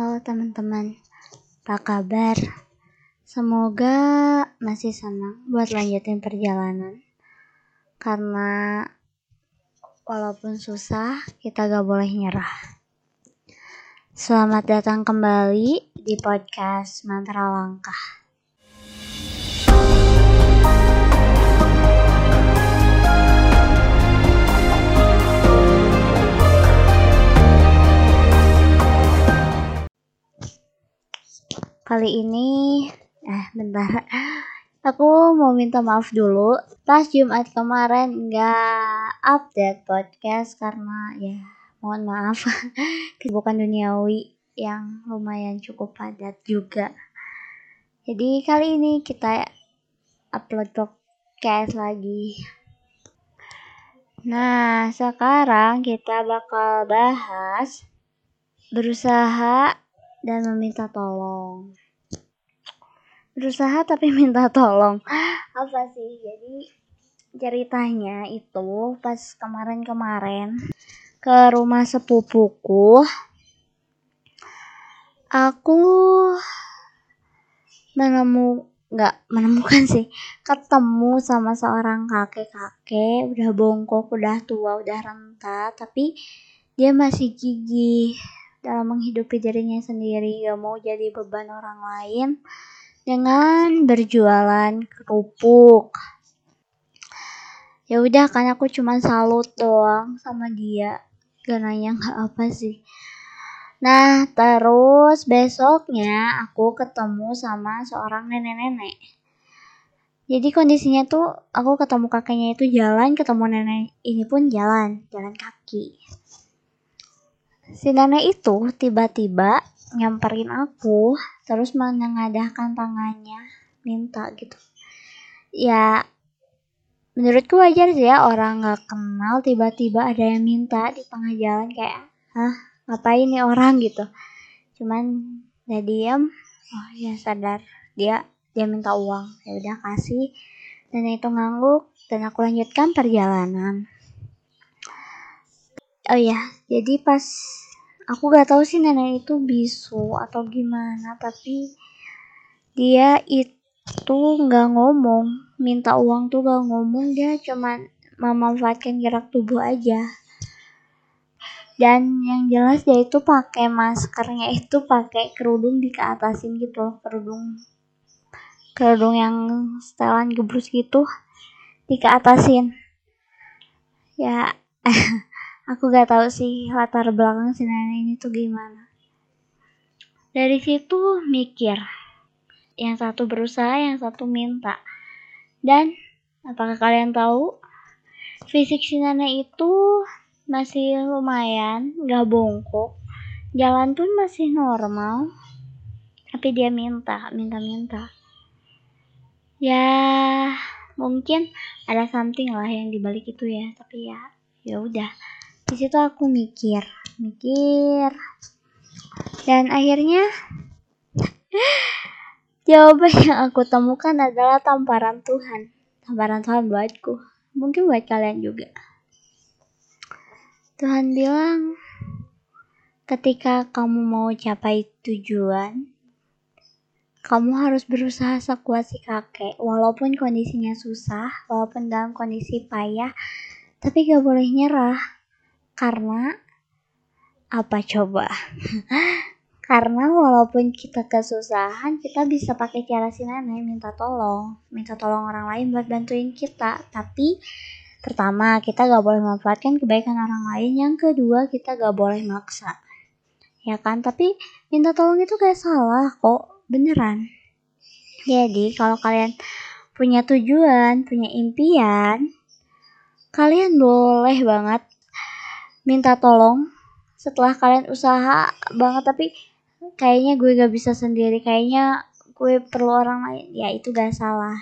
Halo teman-teman, apa kabar? Semoga masih senang buat lanjutin perjalanan. Karena walaupun susah, kita gak boleh nyerah. Selamat datang kembali di podcast Mantra Langkah. Kali ini, eh bentar, aku mau minta maaf dulu. Pas Jumat kemarin nggak update podcast karena ya mohon maaf kesibukan duniawi yang lumayan cukup padat juga. Jadi kali ini kita upload podcast lagi. Nah, sekarang kita bakal bahas berusaha dan meminta tolong. Berusaha tapi minta tolong. Apa sih? Jadi ceritanya itu pas kemarin-kemarin ke rumah sepupuku aku menemu nggak menemukan sih ketemu sama seorang kakek-kakek. Udah bongkok udah tua udah renta tapi dia masih gigih dalam menghidupi dirinya sendiri gak mau jadi beban orang lain dengan berjualan kerupuk. Ya udah kan aku cuma salut doang sama dia. Gak nanya nggak apa sih. Nah, terus besoknya aku ketemu sama seorang nenek-nenek. Jadi kondisinya tuh aku ketemu kakeknya itu jalan, ketemu nenek ini pun jalan, jalan kaki. Si nenek itu tiba-tiba nyamperin aku terus menengadahkan tangannya minta gitu. Ya menurutku wajar sih ya orang nggak kenal tiba-tiba ada yang minta di tengah jalan kayak hah ngapain nih orang? gitu. Cuman dia diam oh ya sadar. Dia dia minta uang. Ya udah kasih. Dan itu ngangguk dan aku lanjutkan perjalanan. Oh ya jadi pas aku gak tahu sih nenek itu bisu atau gimana tapi dia itu nggak ngomong. Minta uang tuh gak ngomong dia cuma memanfaatkan gerak tubuh aja. Dan yang jelas dia itu pakai maskernya itu pakai kerudung di keatasin gitu kerudung kerudung yang setelan gebrus gitu di keatasin ya aku gak tahu sih latar belakang si nenek ini tuh gimana. Dari situ mikir yang satu berusaha yang satu minta. Dan apakah kalian tahu fisik si nenek itu masih lumayan gak bongkok. Jalan pun masih normal tapi dia minta minta minta ya mungkin ada something lah yang dibalik itu ya tapi ya ya udah di situ aku mikir mikir. Dan akhirnya jawaban yang aku temukan adalah tamparan Tuhan. Tamparan Tuhan buatku. Mungkin buat kalian juga. Tuhan bilang ketika kamu mau capai tujuan kamu harus berusaha sekuat si kakek. Walaupun kondisinya susah walaupun dalam kondisi payah tapi gak boleh nyerah karena apa coba? Karena walaupun kita kesusahan, kita bisa pakai cara si nenek minta tolong, minta tolong orang lain buat bantuin kita. Tapi pertama kita gak boleh memanfaatkan kebaikan orang lain. Yang kedua kita gak boleh maksa, ya kan? Tapi minta tolong itu gak salah kok, beneran. Jadi kalau kalian punya tujuan, punya impian, kalian boleh banget minta tolong setelah kalian usaha banget tapi kayaknya gue gak bisa sendiri. Kayaknya gue perlu orang lain. Ya itu gak salah.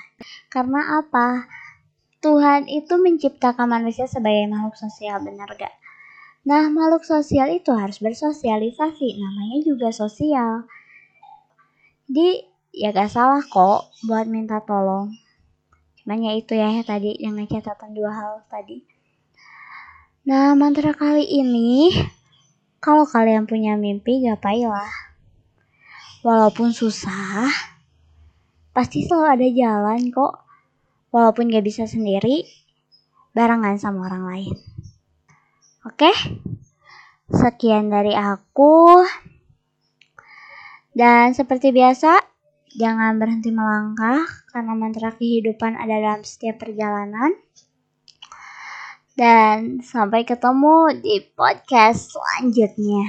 Karena apa? Tuhan itu menciptakan manusia sebagai makhluk sosial benar gak? Nah makhluk sosial itu harus bersosialisasi. Namanya juga sosial. Jadi ya gak salah kok buat minta tolong. Cuman ya itu ya tadi yang catatan dua hal tadi Nah, mantra kali ini, kalau kalian punya mimpi, gak payah. walaupun susah, pasti selalu ada jalan kok. Walaupun gak bisa sendiri, barengan sama orang lain. Oke, sekian dari aku. Dan seperti biasa, jangan berhenti melangkah karena mantra kehidupan ada dalam setiap perjalanan. Dan sampai ketemu di podcast selanjutnya.